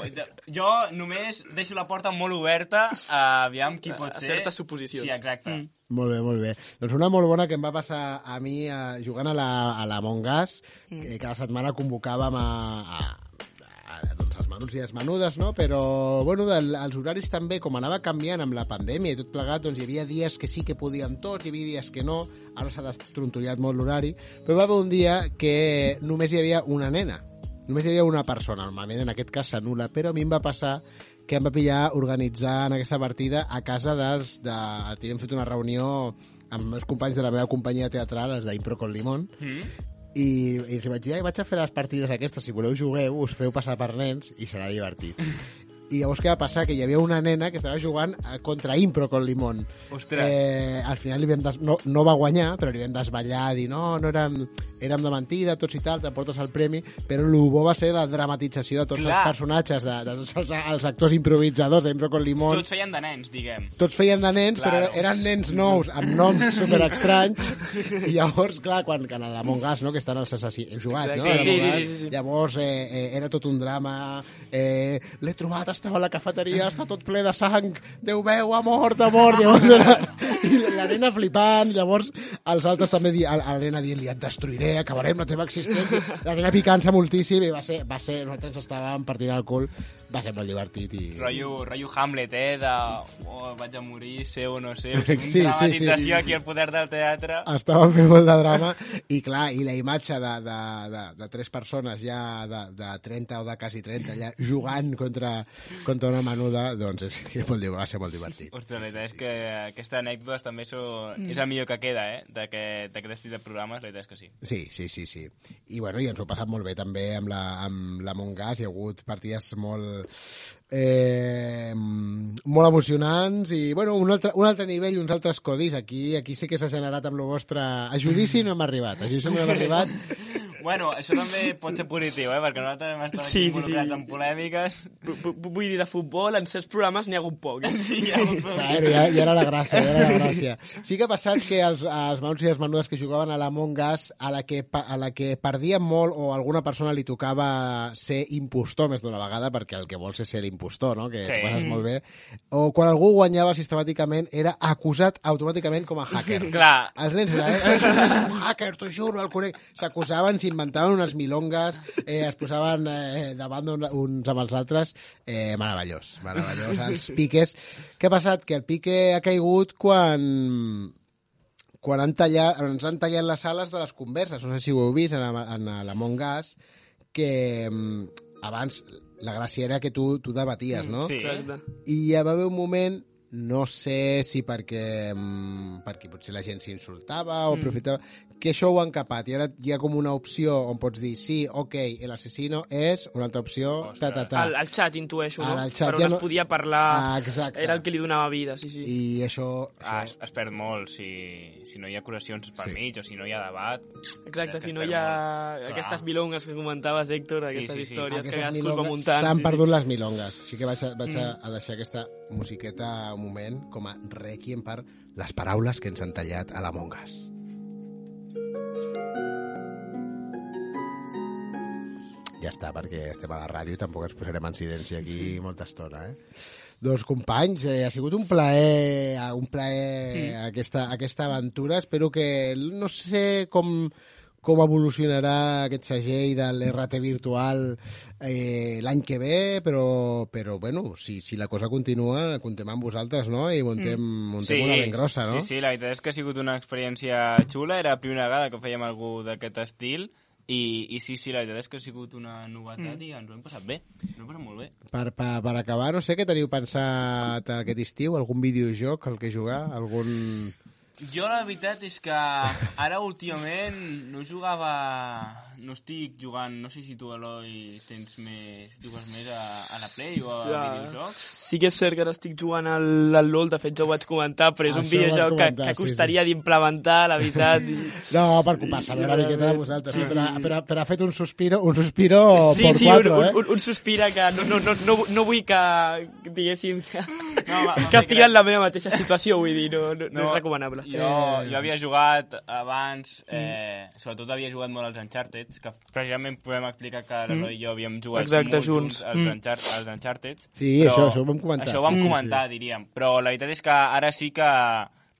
F: Jo només deixo la porta molt oberta a aviam qui pot
H: A
F: ser.
H: certes suposicions.
F: Sí, exacte.
H: Mm.
C: Molt bé, molt bé. Doncs una molt bona que em va passar a mi eh, jugant a la, a la Mongas, que cada setmana convocàvem a, a, a, doncs els menuts i les menudes, no? Però, bueno, del, els horaris també, com anava canviant amb la pandèmia i tot plegat, doncs hi havia dies que sí que podíem tot, hi havia dies que no, ara s'ha destrontollat molt l'horari, però va haver un dia que només hi havia una nena, només hi havia una persona, normalment en aquest cas s'anula, però a mi em va passar que em va pillar organitzant aquesta partida a casa dels... De, Havíem fet una reunió amb els companys de la meva companyia teatral, els d'Impro con Limón,
F: Mm?
C: i, i els vaig dir, "Ai, vaig a fer les partides aquestes, si voleu jugueu, us feu passar per nens i serà divertit. [laughs] I llavors què va passar? Que hi havia una nena que estava jugant eh, contra Impro con Limón.
F: Ostres.
C: Eh, al final li vam des... no, no va guanyar, però li vam desballar, dir no, no érem, érem de mentida, tots i tal, t'emportes el premi, però el bo va ser la dramatització de tots
F: Clar.
C: els personatges, de, de tots els, els actors improvisadors d'Impro con Limón.
F: Tots feien de nens, diguem.
C: Tots feien de nens,
F: Claro.
C: però eren nens nous, amb noms super estranys. I llavors, clar, quan, quan a l'Among Us, no, que estan els assassins... Heu jugat, no?
H: Sí, sí, sí, sí, sí.
C: Llavors, eh, eh, era tot un drama. Eh, L'he trobat, estava a la cafeteria, està tot ple de sang. Déu meu, ha mort, ha mort. Llavors era... I la nena flipant, llavors els altres també di... a la nena dient-li et destruiré, acabarem la teva existència. La nena picant-se moltíssim i va ser, va ser, nosaltres estàvem partint el cul, va ser molt divertit i...
F: Rotllo, rotllo Hamlet, eh? De, oh, vaig a morir, sé o no sé. O sigui, [laughs]
C: Sí, sí,
F: una
C: sí,
F: dramatització
C: sí.
F: aquí al poder del teatre.
C: Estàvem fent molt de drama i clar, i la imatge de, de, de, de tres persones ja de, de 30 o de quasi 30 ja jugant contra, contra una menuda, doncs és, és molt, va ser molt divertit.
F: Ostres, la veritat és que aquesta anècdota també so, és el millor que queda, eh? D'aquest estil de programes, la veritat és que sí.
C: Sí, sí, sí, sí. I bueno, i ens ho ha passat molt bé també amb la, amb la Mongas, hi ha hagut partides molt eh, molt emocionants i bueno, un altre, un altre nivell, uns altres codis aquí aquí sí que s'ha generat amb el vostre a judici no hem arribat, a judici no hem arribat [laughs]
F: Bueno, això també pot ser positiu, eh? Perquè nosaltres hem estat
H: Sí,
F: aquí
H: sí, sí.
F: en polèmiques.
H: Bu- Vull dir, de futbol, en certs programes n'hi ha hagut poc. Eh? [laughs]
F: Sí, ja ho fem.
C: Bueno, ja, ja era la gràcia, ja era la gràcia. Sí que ha passat que els, els maus i les menudes que jugaven a l'Among Us, a la, que, a la que perdien molt o alguna persona li tocava ser impostor més d'una vegada, perquè el que vols és ser l'impostor, no? que
F: Sí.
C: passes molt bé, o quan algú guanyava sistemàticament era acusat automàticament com a hacker. [laughs]
F: Clar,
C: Els nens era, eh, és, és un hacker, t'ho juro, el conec. S'acusaven, s'inventaven unes milongues, eh, es posaven eh, davant un, uns amb els altres. Eh, meravellós, meravellós. [laughs] Els piques. Què ha passat? Que el pique ha caigut quan quan han tallat, ens han tallat les sales de les converses. No sé si ho heu vist en, en l'Among Us, que mm, abans la gràcia era que tu, tu debaties, no?
F: sí.
H: Exacte.
C: I hi va haver un moment, no sé si perquè, mm, perquè potser la gent s'insultava o aprofitava, que això ho han capat. I ara hi ha com una opció on pots dir sí, ok, l'assassino és, una altra opció, ta, ta, ta.
H: Al, al xat intueixo, no?
C: Ara el xat
H: per
C: ja
H: on
C: no-
H: es podia parlar,
C: Ah, exacte.
H: era el que li donava vida, sí, sí.
C: I això...
F: Ah,
C: això
F: es, es perd molt si, si no hi ha acusacions per
C: Sí.
F: mig o si no hi ha debat.
H: Exacte, si no hi ha
F: molt.
H: aquestes
F: Clar.
H: milongues que comentaves, Héctor,
F: Sí,
H: aquestes
F: sí, sí.
H: històries que
C: aquestes
H: cadascú es va muntant.
C: S'han
H: sí,
C: perdut
H: sí.
C: les milongues. Així que vaig, a, vaig a, a deixar aquesta musiqueta un moment com a requiem per les paraules que ens han tallat a l'Among Us. Ja està, perquè estem a la ràdio i tampoc ens posarem en silenci aquí molta estona, eh? Doncs, companys, eh, ha sigut un plaer, un plaer mm. aquesta, aquesta aventura. Espero que... No sé com, com evolucionarà aquest segell de l'RT virtual eh, l'any que ve, però, però bueno, si, si la cosa continua, contem amb vosaltres, no? I muntem, muntem una ben grossa, no?
F: Sí, sí, la veritat és que ha sigut una experiència xula. Era la primera vegada que fèiem algú d'aquest estil i, i sí, sí, la veritat és que ha sigut una novetat mm. i ens ho hem passat bé. Ens ho hem passat molt bé.
C: Per, per, per acabar, no sé què teniu pensat aquest estiu? Algun videojoc al que jugar? Algun...
F: Jo la veritat és que ara últimament no jugava no estic jugant, no sé si tu, Eloi, tens més, jugues més a, a la Play o a
H: Ja.
F: videojocs.
H: Sí que és cert que ara estic jugant al, al LoL, de fet ja ho vaig comentar, però és un
C: Això vas
H: videojoc que, que
C: sí,
H: costaria d'implementar, la veritat. I... [laughs]
C: No, per, per saber una miqueta de vosaltres, sí, però, però, però ha fet un suspiro, un suspiro
H: Sí,
C: por
H: sí,
C: cuatro,
H: un,
C: eh?
H: un, un sospira que no, no, no, no, no vull que, diguéssim, que,
F: No, va, va,
H: que estigui en la meva mateixa situació, vull dir, no, no, no, és recomanable.
F: Jo, jo havia jugat abans, eh, sobretot havia jugat molt als Uncharted, que precisament podem explicar que l'Eloi i jo havíem jugat
H: Exacte,
F: molt
H: junts.
F: junts als,
H: Mm.
F: Uncharted, als Uncharted.
C: Sí, això- això ho vam comentar.
F: Això ho vam
C: Sí, sí,
F: comentar, diríem. Però la veritat és que ara sí que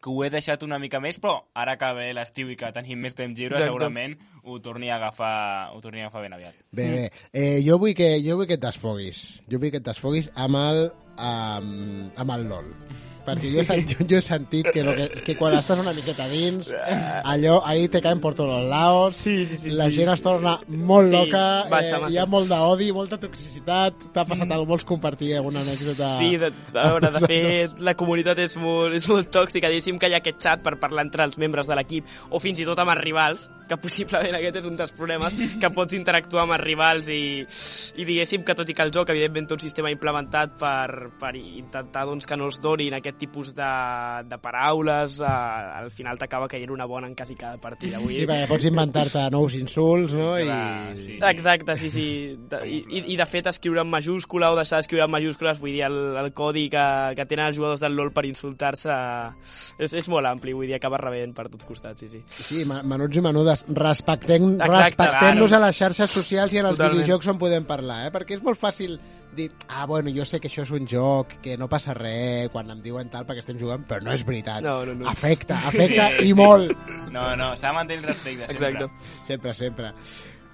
F: que ho he deixat una mica més, però ara que ve l'estiu i que tenim més temps lliure,
H: Exacte.
F: segurament ho torni a agafar, ho torni a agafar ben aviat.
C: Bé, bé. Eh, jo, vull que, jo vull que et desfoguis. Jo vull que et desfoguis amb el, amb, amb el LOL. Perquè jo he, sentit, jo, jo he sentit que, lo que, que quan estàs una miqueta dins, allò, ahí te caen por todos lados,
H: Sí, sí, sí,
C: la
H: sí.
C: gent es torna molt
H: Sí,
C: loca,
H: massa,
C: eh,
H: massa.
C: hi ha molt d'odi, molta toxicitat, t'ha passat mm. alguna vols compartir alguna anècdota?
H: Sí, de, a veure, de [laughs] fet, la comunitat és molt, és molt tòxica. Diguéssim que hi ha aquest xat per parlar entre els membres de l'equip o fins i tot amb els rivals, que possiblement aquest és un dels problemes, que pots interactuar amb els rivals i, i diguéssim que tot i que el joc, evidentment, té un sistema implementat per, per intentar doncs, que no els donin aquest tipus de, de paraules, eh, al final t'acaba caient una bona en quasi cada partida. Vull
C: Sí, perquè pots inventar-te nous insults, no?
F: Clar,
C: I...
F: sí.
H: Exacte, sí, sí. De, i, i, de fet escriure en majúscula o deixar d'escriure en majúscules, vull dir, el, el codi que, que tenen els jugadors del LoL per insultar-se és, és molt ampli, vull dir, acaba rebent per tots costats, sí, sí.
C: Sí, menuts i menudes, respectem- respectem-nos
H: claro.
C: a les xarxes socials i en els
H: Totalment.
C: videojocs on podem parlar, eh? perquè és molt fàcil dir, ah, bueno, jo sé que això és un joc, que no passa res quan em diuen tal perquè estem jugant, però no és veritat.
H: No, no, no.
C: Afecta, [laughs] afecta
F: Sí,
C: i
F: sí.
C: molt.
F: No, no, s'ha de mantenir el respecte, sempre.
H: Exacte.
C: Sempre, sempre.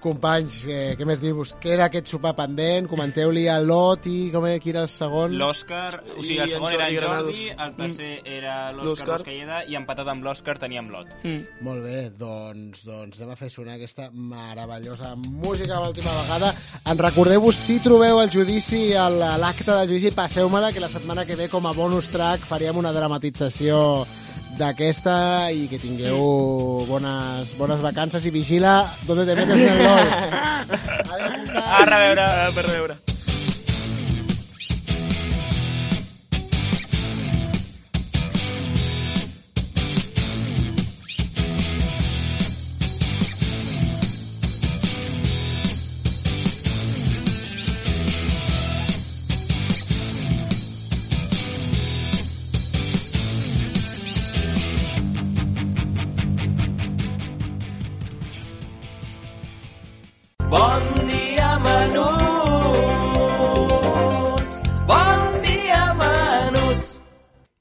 C: Companys, eh, què més dir-vos? Queda aquest sopar pendent, comenteu-li a l'Ot i com era, qui era el segon?
F: L'Òscar, o sigui, el segon era en
H: Jordi
F: el tercer era
H: L'Òscar.
F: Roscalleda i empatat amb l'Òscar teníem l'Ot.
H: Mm.
C: Molt bé, doncs, doncs anem a fer sonar aquesta meravellosa música l'última vegada. En recordeu-vos, si trobeu el judici, l'acte del judici, passeu-me-la, que la setmana que ve, com a bonus track, faríem una dramatització d'aquesta i que tingueu bones, bones vacances i vigila donde te metes en el LOL. Companys. [laughs]
F: A reveure!
H: A per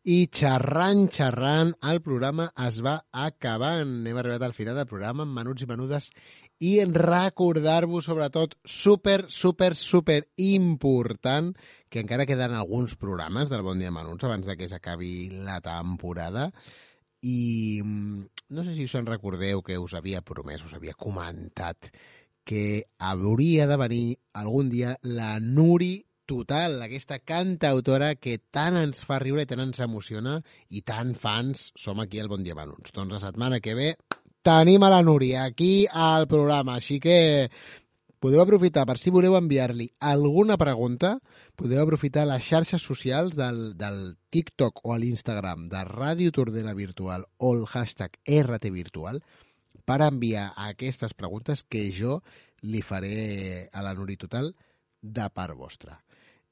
C: I xerrant, xerrant, el programa es va acabant. Hem arribat al final del programa amb menuts i menudes i recordar-vos, sobretot, super, super, super important que encara queden alguns programes del Bon Dia Menuts abans de que s'acabi la temporada i mm, no sé si us en recordeu que us havia promès, us havia comentat que hauria de venir algun dia la Nuri Total, aquesta cantautora que tant ens fa riure i tant ens emociona i tant fans som aquí al Bon Dia Menuts. Doncs la setmana que ve tenim a la Núria aquí al programa, així que podeu aprofitar per si voleu enviar-li alguna pregunta, podeu aprofitar les xarxes socials del, del TikTok o a l'Instagram de Ràdio Tordera Virtual o el hashtag RT Virtual per enviar aquestes preguntes que jo li faré a la Nuri Total de part vostra.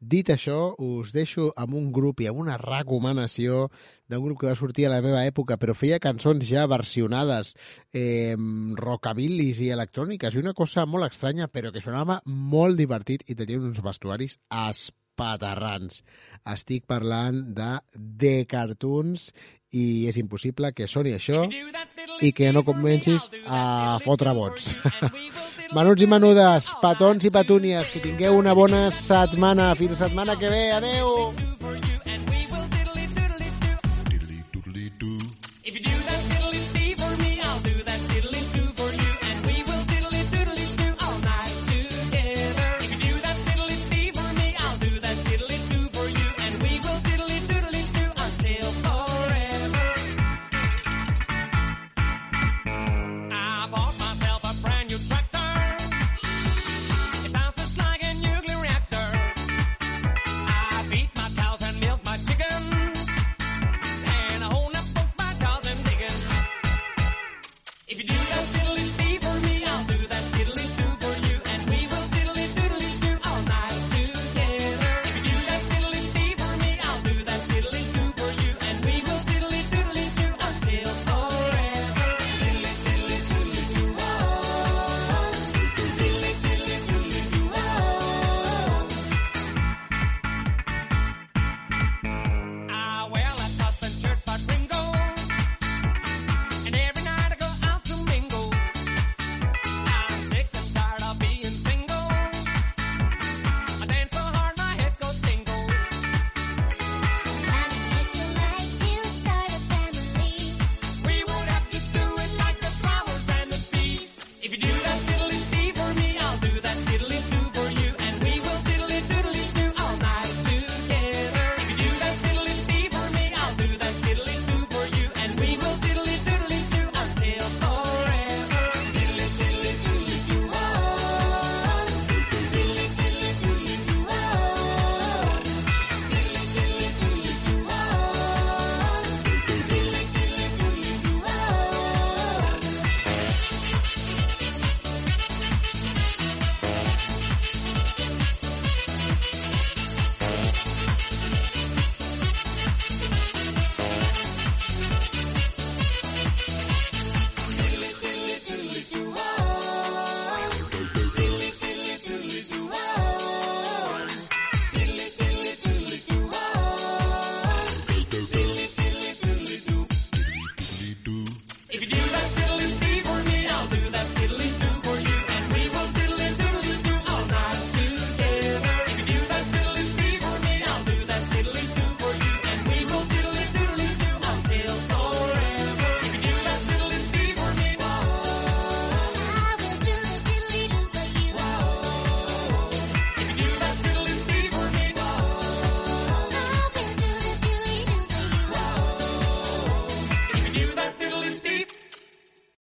C: Dit això, us deixo amb un grup i amb una recomanació d'un grup que va sortir a la meva època, però feia cançons ja versionades, eh, rockabillis i electròniques, i una cosa molt estranya, però que sonava molt divertit i tenia uns vestuaris espaterrans. Estic parlant de The Cartoons i és impossible que soni això i que no comencis a fotre vots. [laughs] Menuts i menudes, petons i petúnies, que tingueu una bona setmana. Fins la setmana que ve. Adeu!